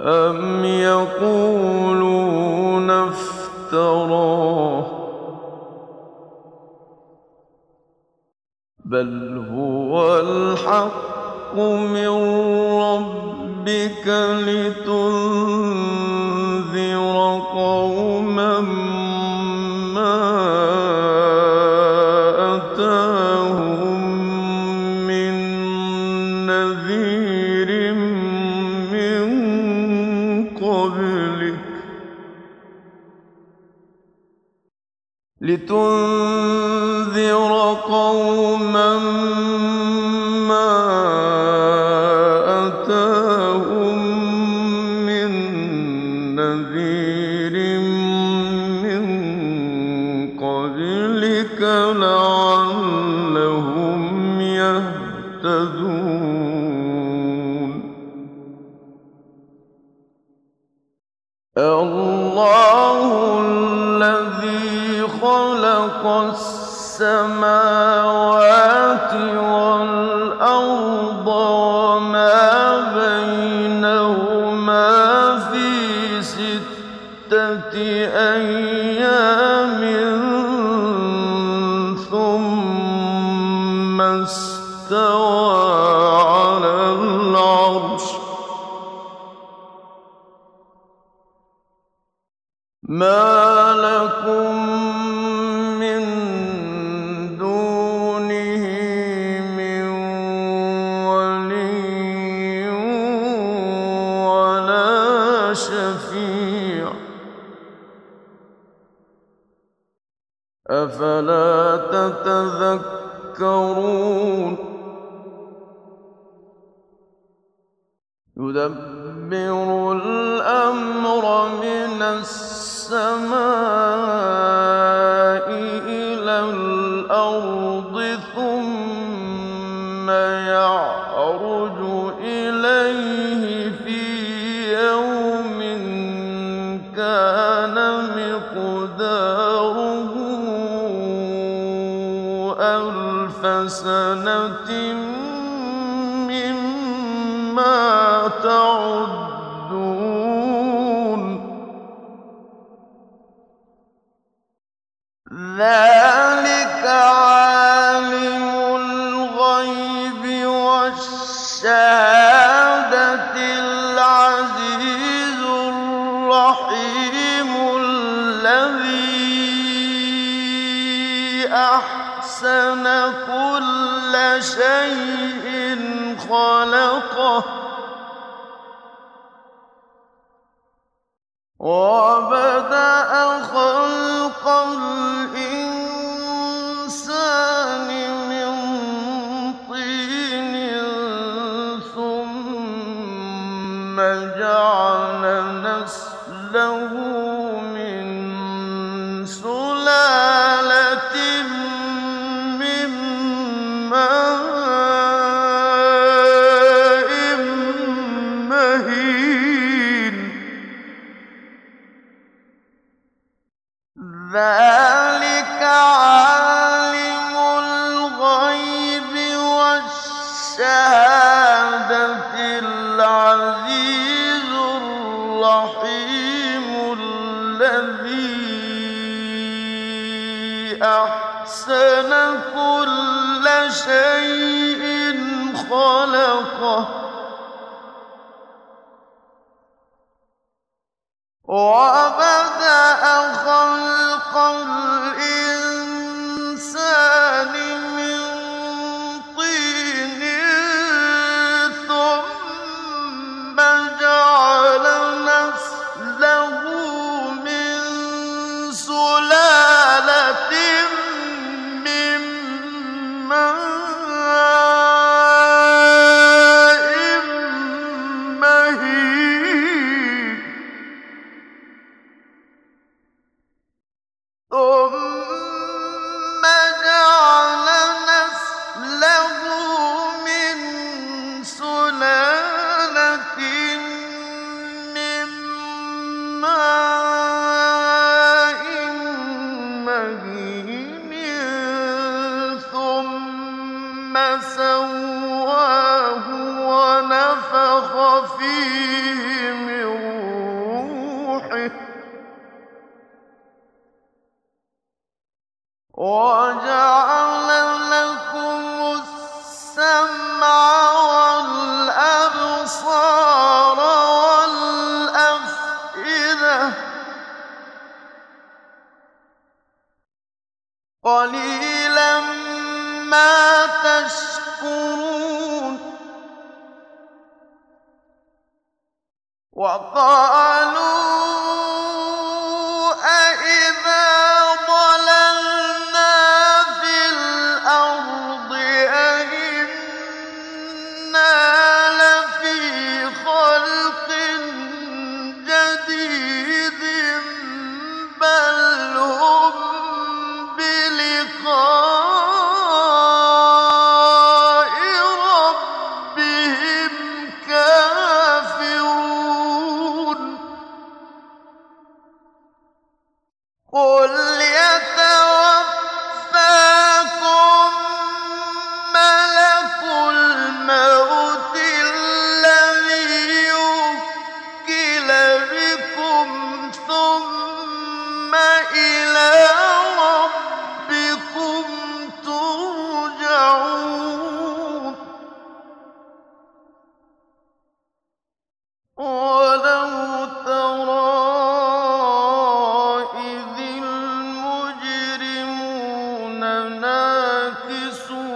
أم يقولون افترى لتنذر قوما الله أفلا تتذكرون؟ يدبر الأمر من السماء. ألف سنة مما تعدون. ذلك شيء خلقه وبدأ وقالوا قل تَبْتِسُونَ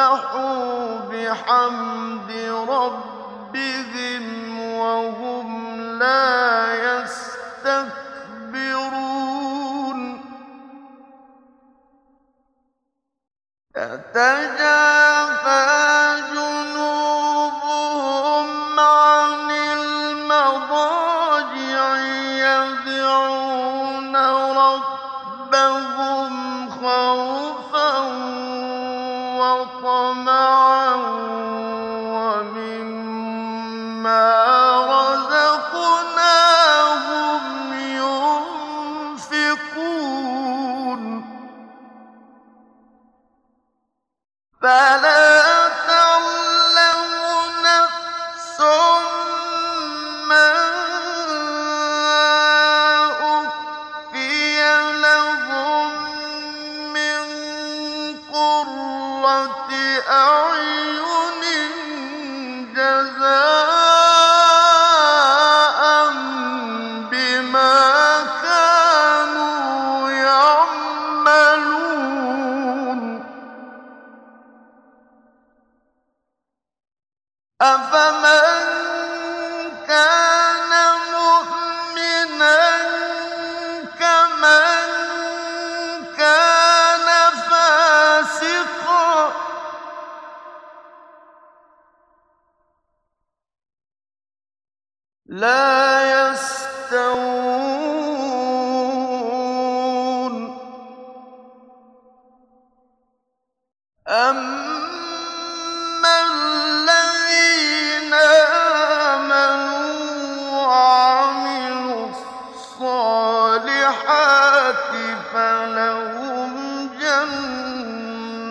سبحوا بحمد ربهم وهم لا يستكبرون لا لا يستوون. أما الذين آمنوا وعملوا الصالحات فلهم جنات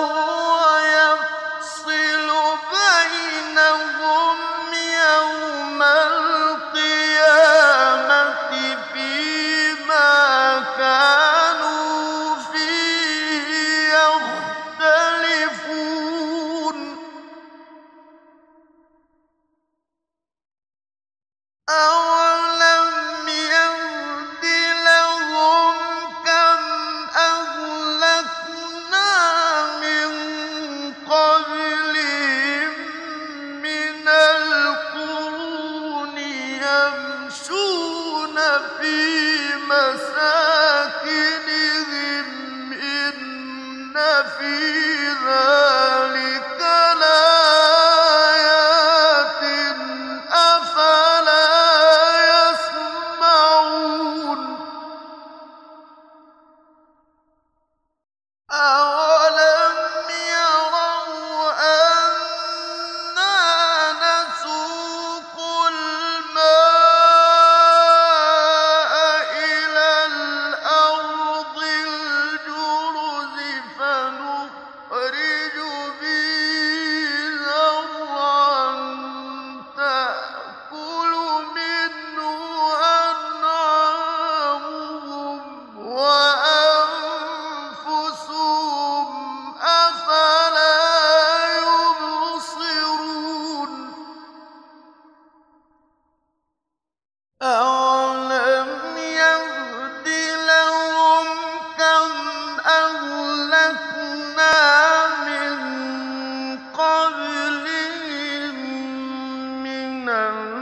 love. يمشون في مساكنهم إن في من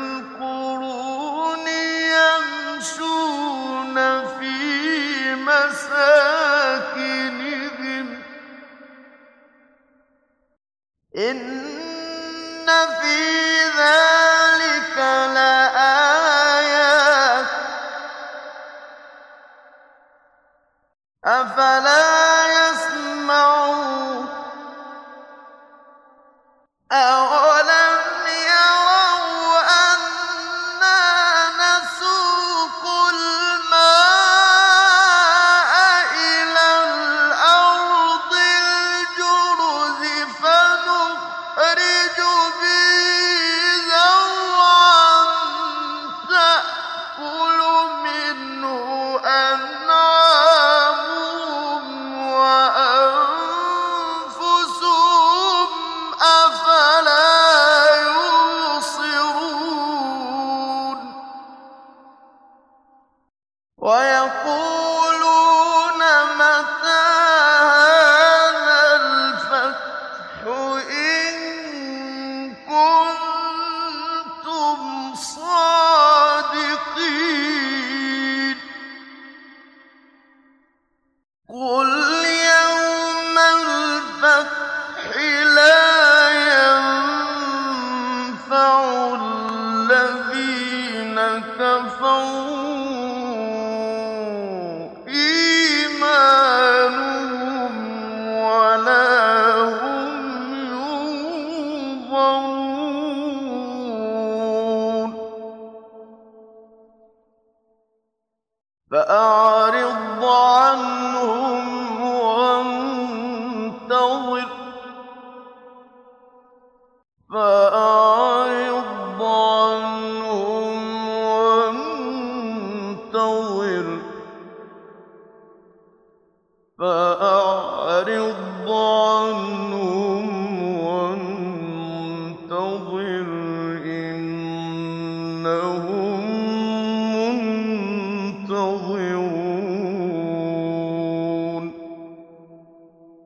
فَأَعْرِضْ عَنْهُمْ